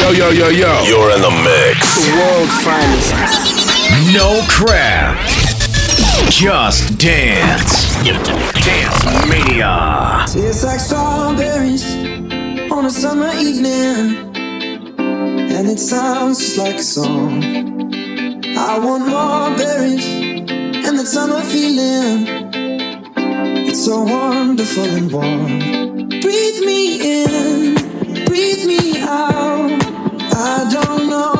Yo, yo, yo, yo. You're in the mix. The world's finest. No crap. Just dance. Dance Mania. Tastes like strawberries on a summer evening, and it sounds just like a song. I want more berries and that summer feeling. It's so wonderful and warm. Breathe me in, breathe me out. I don't know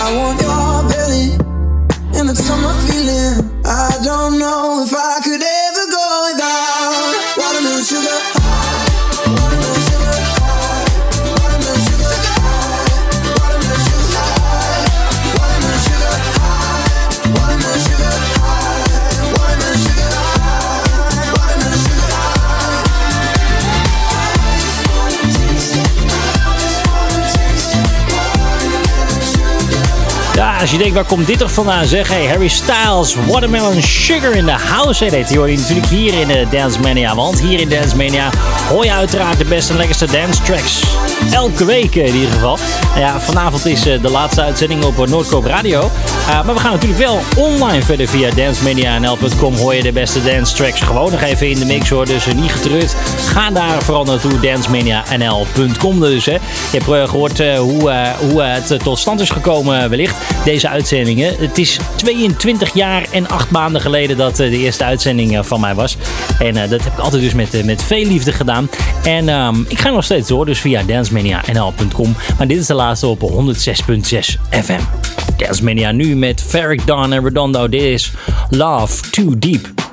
I want your belly and feeling. I don't know if I could ever Als je denkt, waar komt dit toch vandaan? Zeg, hey, Harry Styles, Watermelon Sugar in the House. Hey, dat hoor je natuurlijk hier in de Dance Mania. Want hier in Dance Mania hoor je uiteraard de beste en lekkerste dance tracks. Elke week in ieder geval. Nou ja, vanavond is eh, de laatste uitzending op eh, Noordkoop Radio. Uh, maar we gaan natuurlijk wel online verder via dancemania.nl.com. Hoor je de beste dance tracks gewoon nog even in de mix hoor. Dus niet getreurd. Ga daar vooral naartoe, dancemania.nl.com dus. Hè. Je hebt uh, gehoord hoe, hoe het tot stand is gekomen wellicht. Deze uitzendingen. Het is 22 jaar en 8 maanden geleden dat de eerste uitzending van mij was. En dat heb ik altijd dus met, met veel liefde gedaan. En um, ik ga nog steeds door, dus via dancemania.nl.com. Maar dit is de laatste op 106.6 FM. Dance Mania nu met Ferric Dawn en Redondo. Dit is Love Too Deep.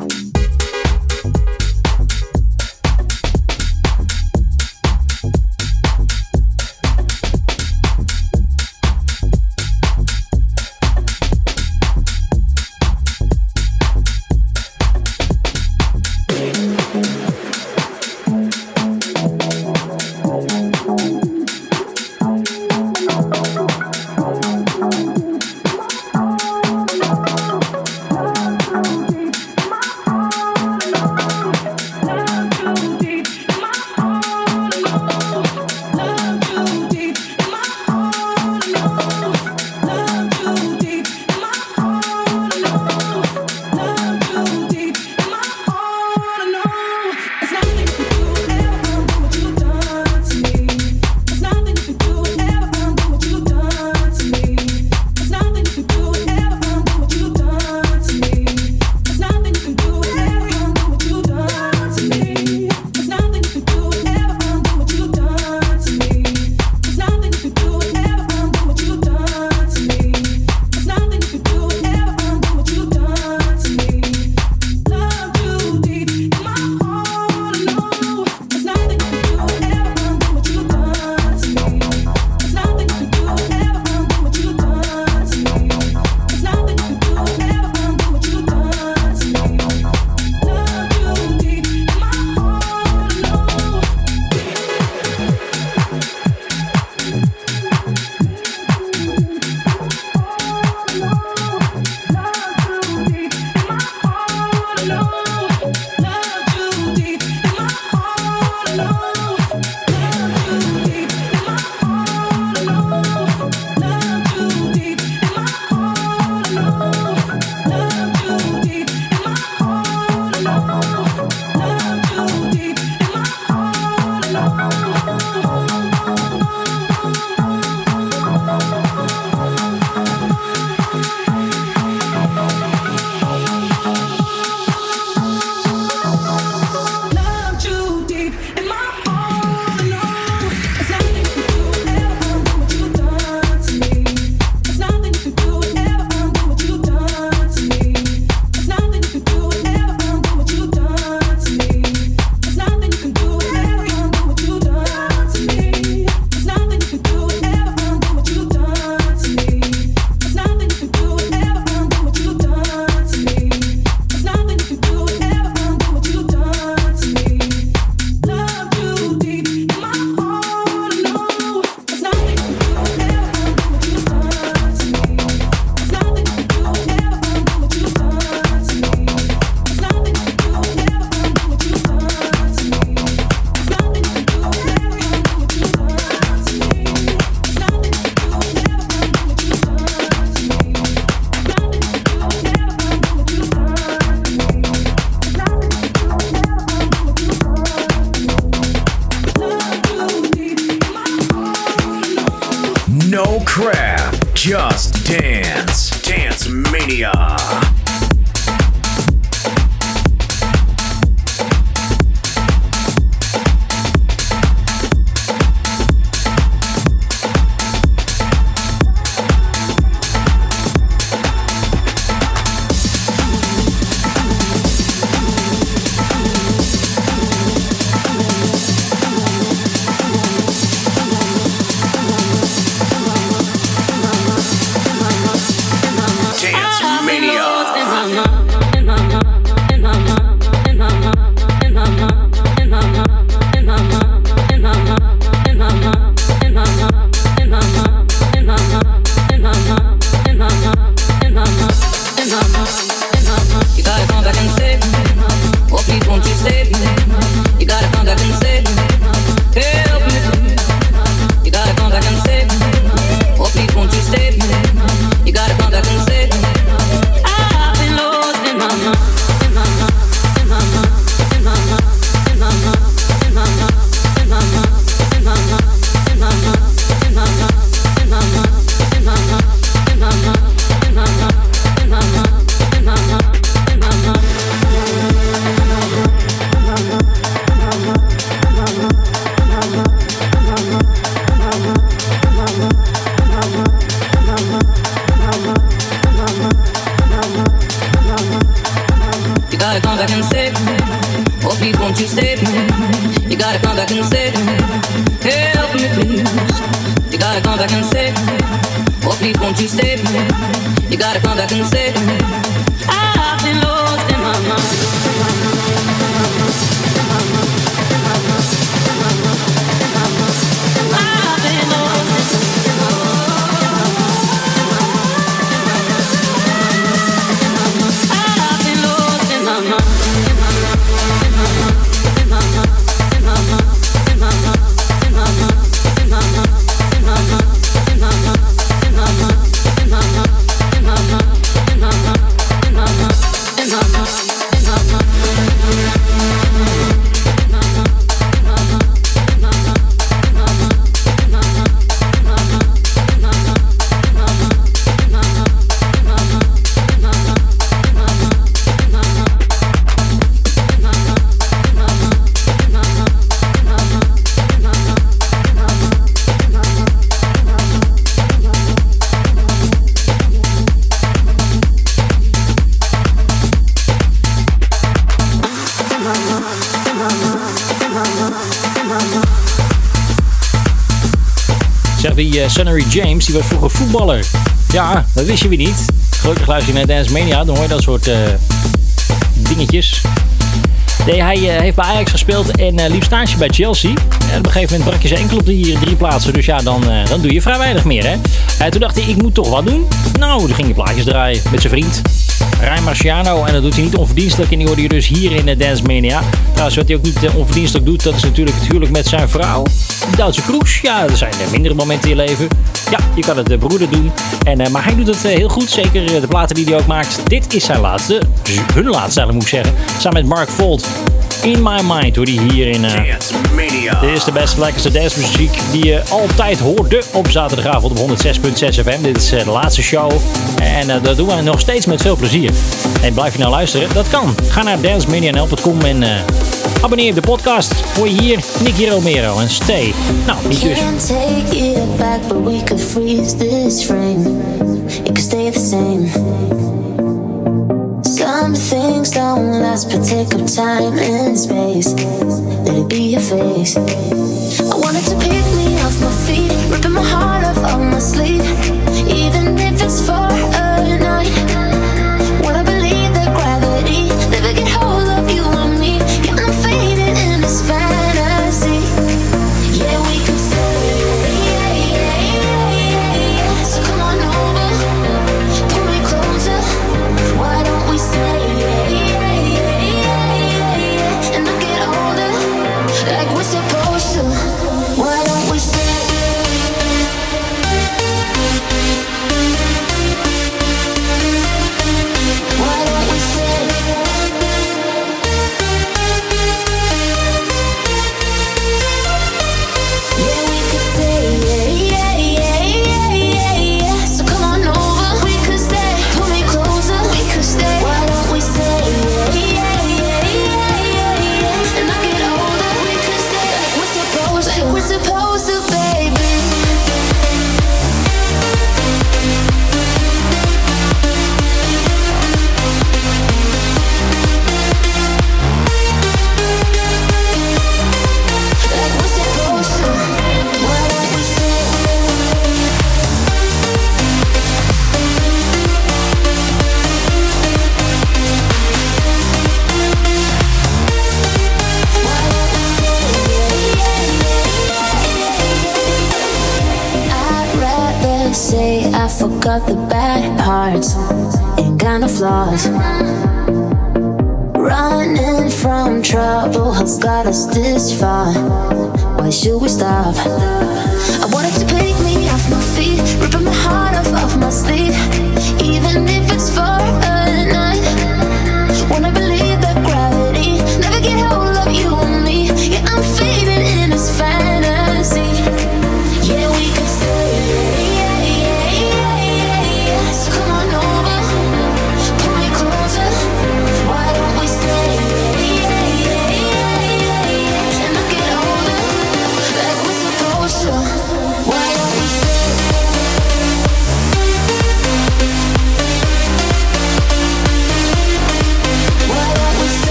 Eh, Sonny James, die was vroeger voetballer. Ja, dat wist je weer niet. Gelukkig luister je naar Dance Mania, dan hoor je dat soort eh, dingetjes. Nee, hij eh, heeft bij Ajax gespeeld en liep stage bij Chelsea. En op een gegeven moment brak je zijn enkel op die drie plaatsen. Dus ja, dan, dan doe je vrij weinig meer, hè. En toen dacht hij, ik moet toch wat doen. Nou, toen ging hij plaatjes draaien met zijn vriend. Rijn Marciano. En dat doet hij niet onverdienstelijk. En die hoorde je dus hier in de Dance Mania. Trouwens, wat hij ook niet onverdienstelijk doet, dat is natuurlijk het huwelijk met zijn vrouw. De Duitse Kroes. Ja, er zijn eh, mindere momenten in je leven. Ja, je kan het de broeder doen. En, eh, maar hij doet het eh, heel goed. Zeker eh, de platen die hij ook maakt. Dit is zijn laatste. Hun laatste eigenlijk moet ik zeggen. Samen met Mark Volt. In My Mind hoor die hier in... eh, Dance Mania. dit is de beste, lekkerste dancemuziek die je altijd hoorde op zaterdagavond op 106.6 FM. Dit is eh, de laatste show en eh, dat doen we nog steeds met veel plezier. En blijf je nou luisteren? Dat kan. Ga naar dancemania.nl.com en eh, abonneer op de podcast. Hoor je hier Nicky Romero en Stay. Nou, niet dus. Can't take it back, but we could freeze this frame. It could stay the same. Some things don't last, but take up time and space. Let it be your face. I wanted to pick me off my feet, ripping my heart off of my sleeve,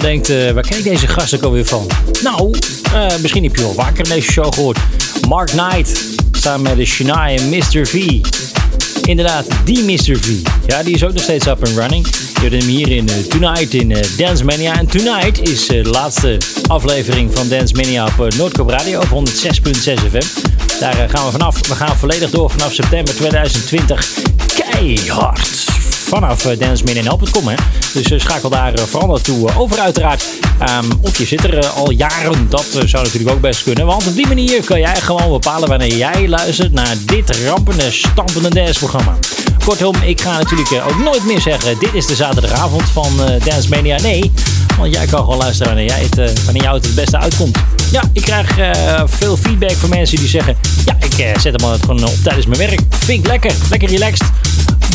nou denkt, uh, waar ken ik deze gast ook alweer van? Nou, uh, misschien heb je wel vaker deze show gehoord. Mark Knight, samen met de Shania en Mr. V. Inderdaad, die Mr. V. Ja, die is ook nog steeds up and running. Je hoort hem hier in uh, Tonight in Dance Mania. En Tonight is de laatste aflevering van Dance Mania op Noordkoop Radio op 106.6 FM. Daar gaan we vanaf. We gaan volledig door vanaf september 2020. Keihard vanaf danceminNL.com. Dus uh, schakel daar uh, vooral naartoe over uiteraard. Um, of je zit er al jaren, dat zou natuurlijk ook best kunnen. Want op die manier kan jij gewoon bepalen wanneer jij luistert naar dit rampende, stampende danceprogramma. Kortom, ik ga natuurlijk ook nooit meer zeggen, dit is de zaterdagavond van Dance Mania. Nee, want jij kan gewoon luisteren wanneer, jij het, wanneer jou het het beste uitkomt. Ja, ik krijg veel feedback van mensen die zeggen, ja, ik zet hem gewoon op tijdens mijn werk. Vind ik lekker, lekker relaxed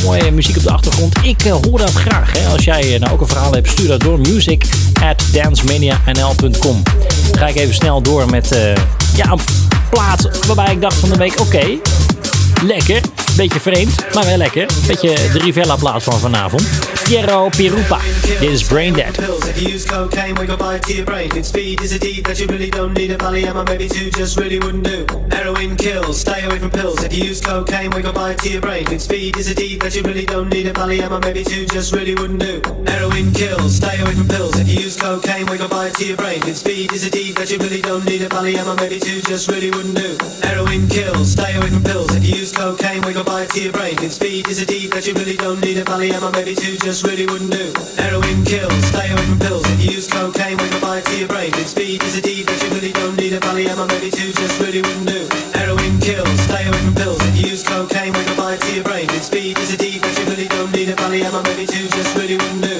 mooie muziek op de achtergrond. Ik uh, hoor dat graag. Hè. Als jij nou ook een verhaal hebt, stuur dat door music at dancemanianl.com. ga ik even snel door met uh, ja, een plaat waarbij ik dacht van de week, oké, lekker. Beetje vreemd, maar wel lekker. Beetje de Rivella plaat van vanavond. Piero Pirupa. Dit is Brain Dead. If you use cocaine, we go by to your brain. And speed is a deed that you really don't need. A Valium or maybe two just really wouldn't do. Heroin kills, stay away from pills. If you use cocaine, we go by to your brain. And speed is a deed that you really don't need. A Valium or maybe two just really wouldn't do. Heroin kills, stay away from pills. If you use cocaine, we go by to your brain. And speed is a deed that you really don't need. A Valium or maybe two just really wouldn't do. Heroin kills, stay away from pills. If you use cocaine, we go by to your brain. And speed is a deed that you really don't need. A Valium or maybe two just really wouldn't do.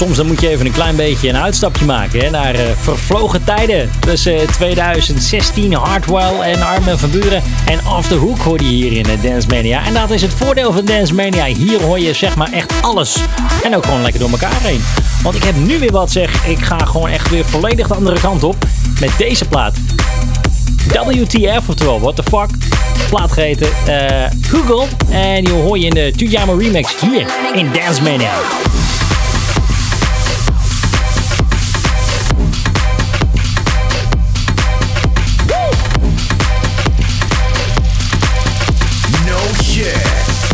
Soms dan moet je even een klein beetje een uitstapje maken hè, naar uh, vervlogen tijden. Tussen 2016, Hardwell en Armin van Buren en Off the Hook hoor je hier in uh, Dance Mania. En dat is het voordeel van Dance Mania. Hier hoor je zeg maar echt alles. En ook gewoon lekker door elkaar heen. Want ik heb nu weer wat zeg. Ik ga gewoon echt weer volledig de andere kant op met deze plaat. WTF, oftewel What the Fuck. Plaat geheten uh, Google. En die hoor je in de Tujamo remix hier in Dance Mania.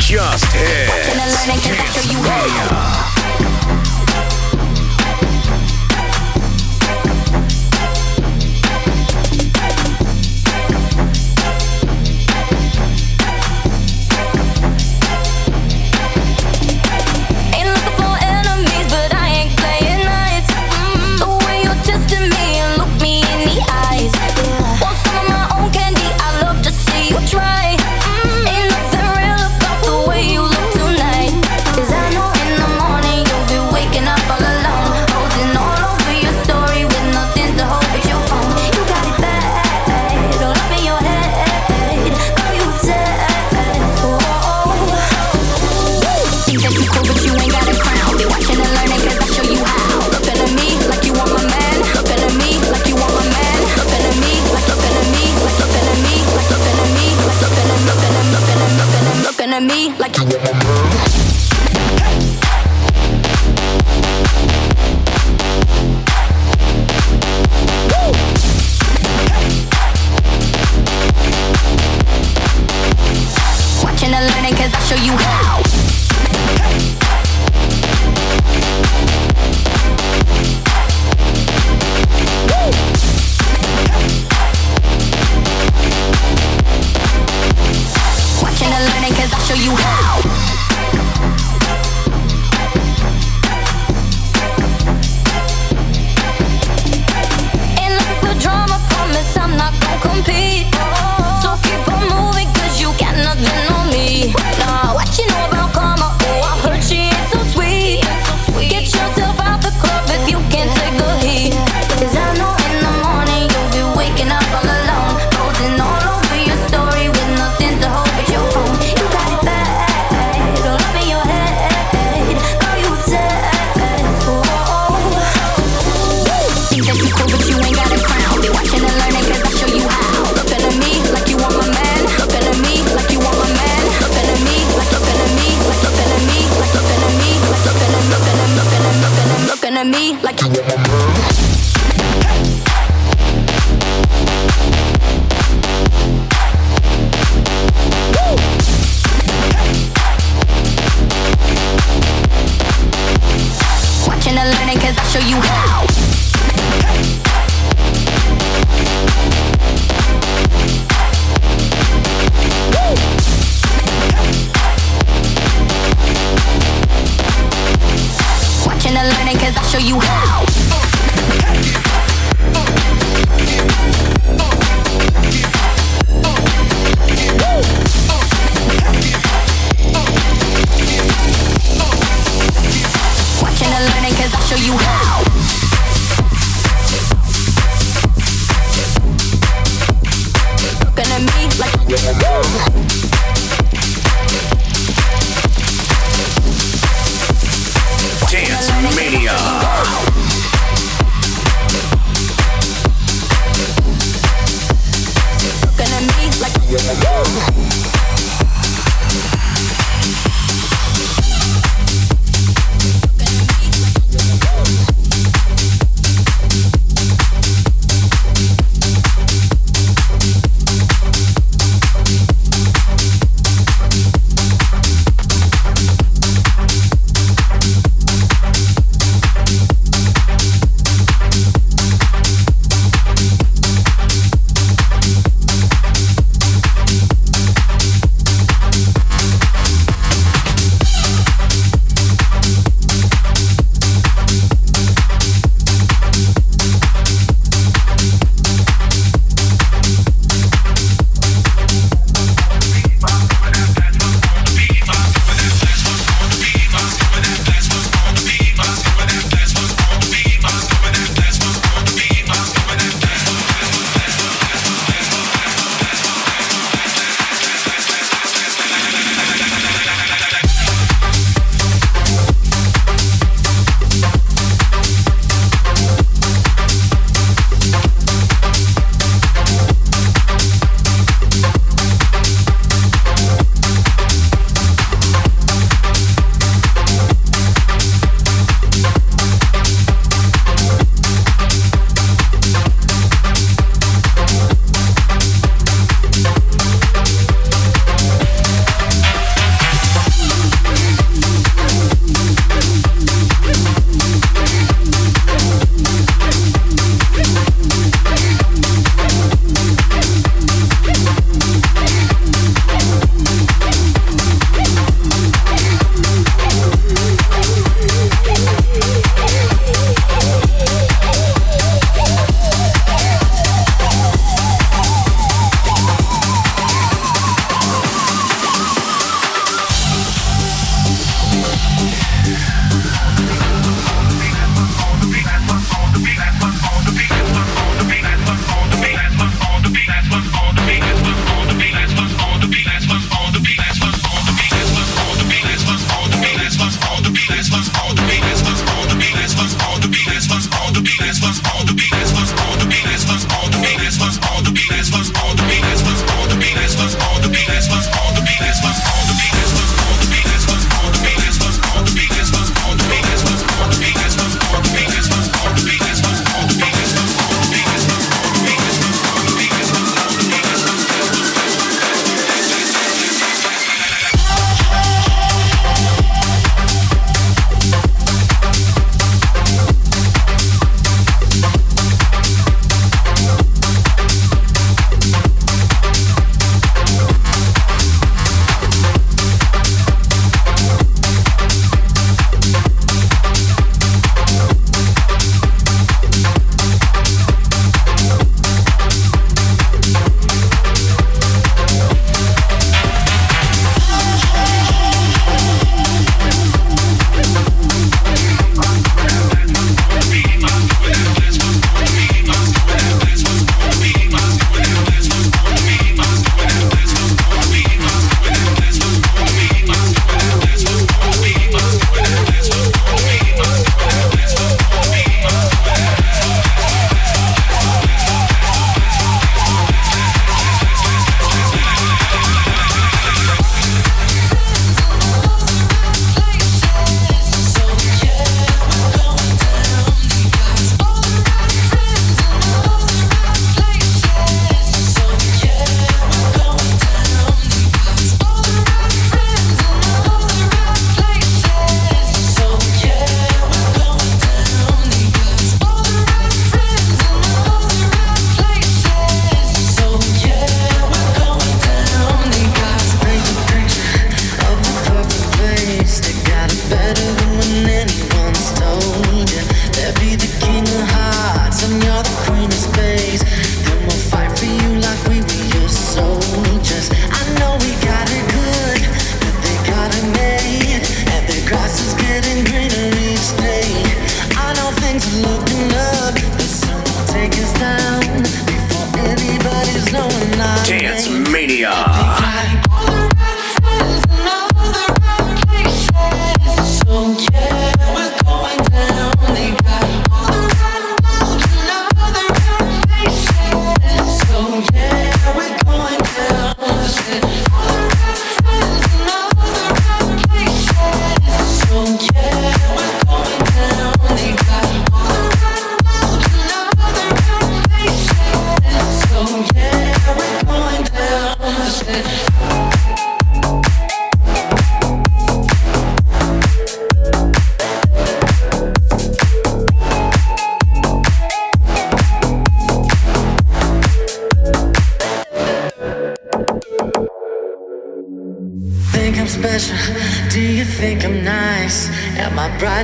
Just hits.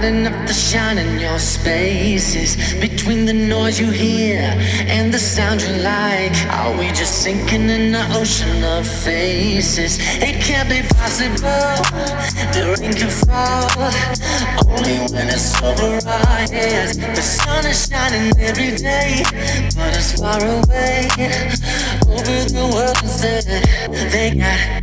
Bright enough to shine in your spaces? Between the noise you hear and the sound you like, are we just sinking in the ocean of faces? It can't be possible. The rain can fall only when it's over our heads. The sun is shining every day, but it's far away over the world instead. They got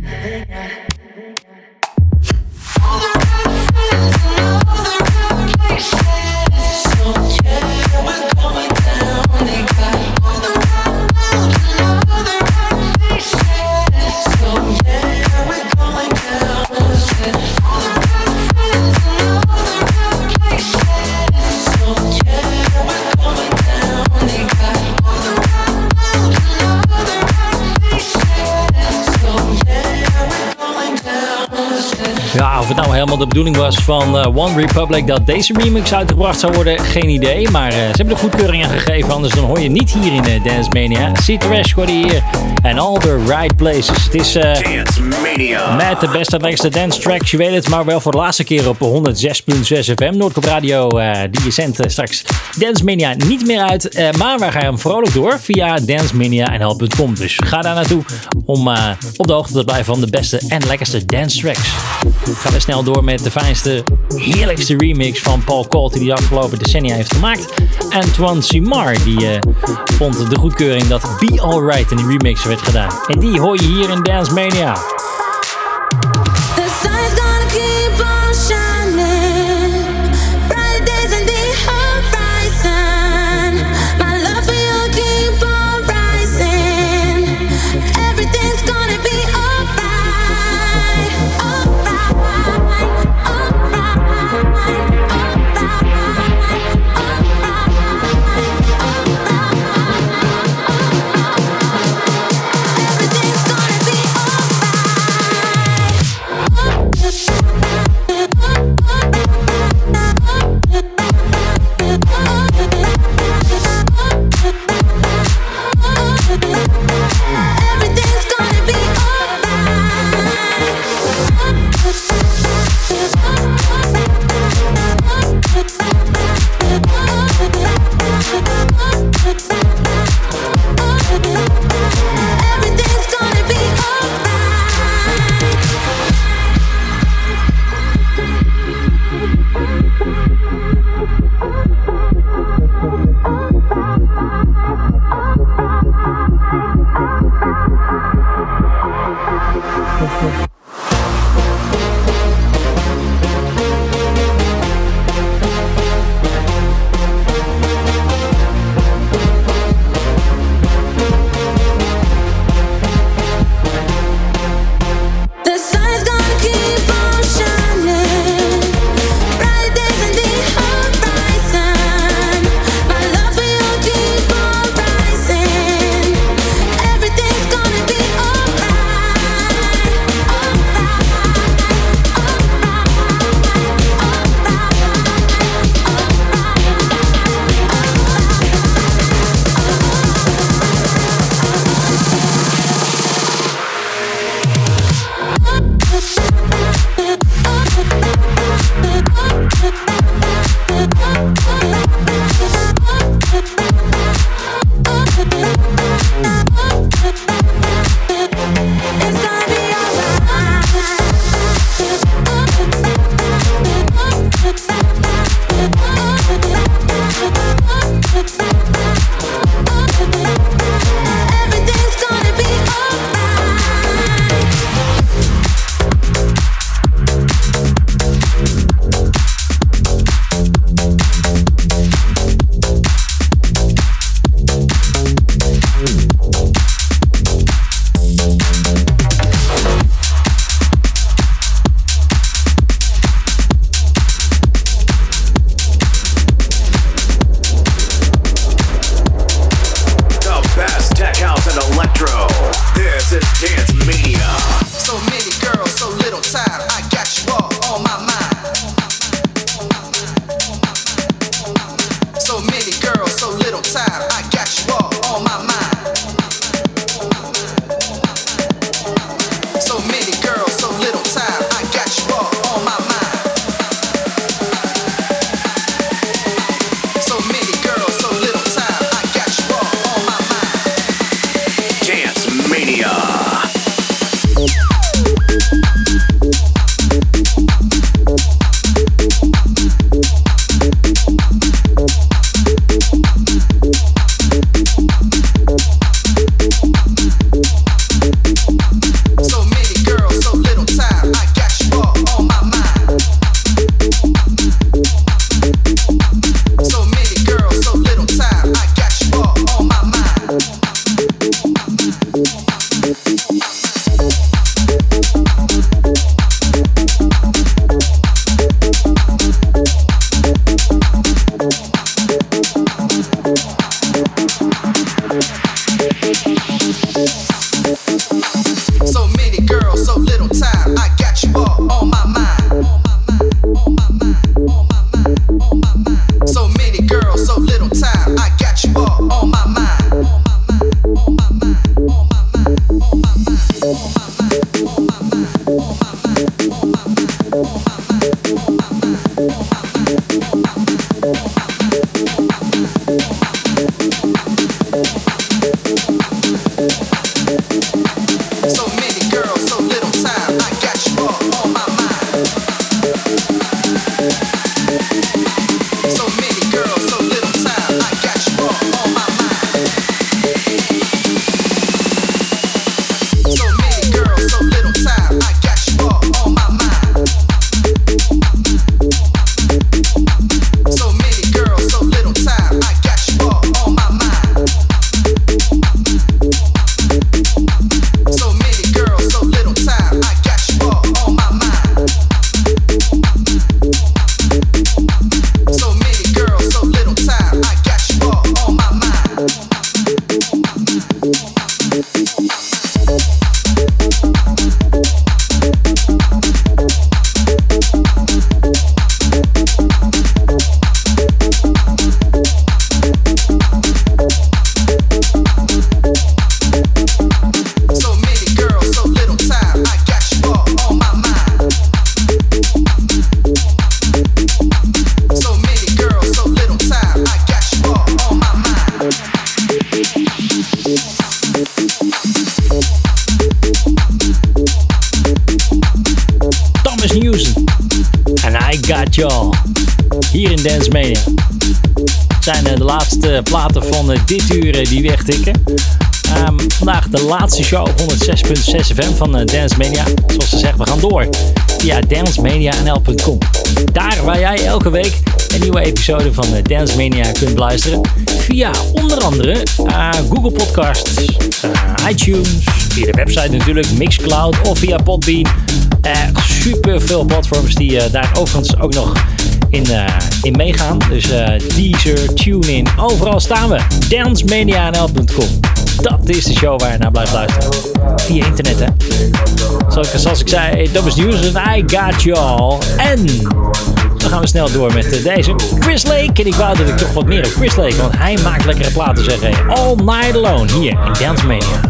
de bedoeling was van uh, One Republic dat deze remix uitgebracht zou worden, geen idee. Maar uh, ze hebben de goedkeuring aan gegeven, anders dan hoor je niet hier in uh, Dance Mania. C-Trash hier en all the right places. Het is Dance Mania. met de beste en lekkerste dance tracks, je weet het, maar wel voor de laatste keer op 106.6 FM. Noordkop Radio, die je zendt straks Dance Mania niet meer uit, maar wij gaan hem vrolijk door via dancemania.nl.com. Dus ga daar naartoe om op de hoogte te blijven van de beste en lekkerste dance tracks. Gaan we snel door met de fijnste, heerlijkste remix van Paul Colt die de afgelopen decennia heeft gemaakt. Antoine Simar die uh, vond de goedkeuring dat Be Alright in die remix gedaan. En die hoor je hier in Dance Mania. outside. Dit uur eh, die wegtikken. Um, vandaag de laatste show 106.6 FM van uh, Dance Mania. Zoals ze zegt, we gaan door via dancemania.nl.com. Daar waar jij elke week een nieuwe episode van uh, Dance Mania kunt beluisteren. Via onder andere uh, Google Podcasts, iTunes, via de website natuurlijk, Mixcloud of via Podbean. super veel platforms die daar overigens ook nog in, uh, in meegaan. Dus uh, Deezer, TuneIn, overal staan we. DanceManiaNL.com. Dat is de show waar je naar blijft luisteren. Via internet, hè. Zoals, zoals ik zei, dat is nieuws en I got y'all. En dan gaan we snel door met uh, deze Chris Lake. En ik wou dat ik toch wat meer op Chris Lake, want hij maakt lekkere platen, zeg hij. All Night Alone, hier in Dance Mania.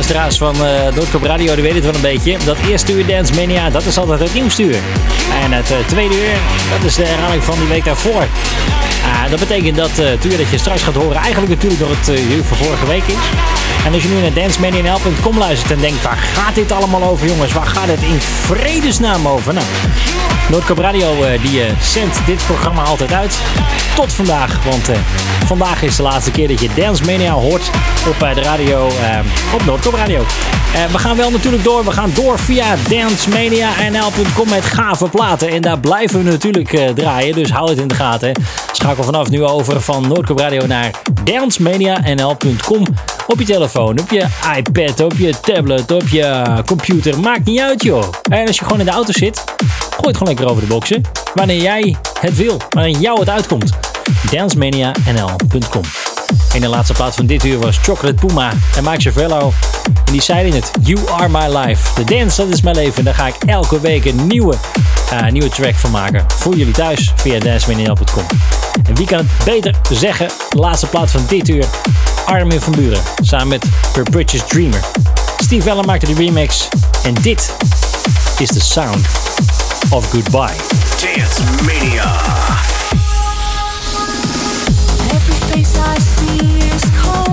Luisteraars van uh, Noordkop Radio, die weten het wel een beetje. Dat eerste uur Dance Mania, dat is altijd het nieuwste uur. En het uh, tweede uur, dat is de herhaling van die week daarvoor. Uh, dat betekent dat uh, het uur dat je straks gaat horen eigenlijk natuurlijk nog het uur van vorige week is. En als je nu naar dancemania.nl.com luistert en denkt, waar gaat dit allemaal over jongens? Waar gaat het in vredesnaam over? Nou, Radio die zendt dit programma altijd uit. Tot vandaag, want vandaag is de laatste keer dat je Dance Mania hoort op de radio, op Noordkop Radio. we gaan wel natuurlijk door. We gaan door via dancemania.nl.com met gave platen. En daar blijven we natuurlijk draaien, dus hou het in de gaten. Schakel vanaf nu over van Noordkop Radio naar dancemania.nl.com op je telefoon, op je iPad, op je tablet, op je computer. Maakt niet uit joh. En als je gewoon in de auto zit, gooi het gewoon lekker over de boxen. Wanneer jij het wil, wanneer jou het uitkomt. dancemania.nl.com en de laatste plaats van dit uur was Chocolate Puma en Mike Cervello. En die zeiden het, You Are My Life. De dance, dat is mijn leven. Daar ga ik elke week een nieuwe, uh, nieuwe track van maken. Voor jullie thuis via dancemania.com. En wie kan het beter zeggen? De laatste plaats van dit uur. Armin van Buren. Samen met Per Bridges Dreamer. Steve Weller maakte de remix. En dit is de sound of goodbye. Dance Mania. Face I see is cold.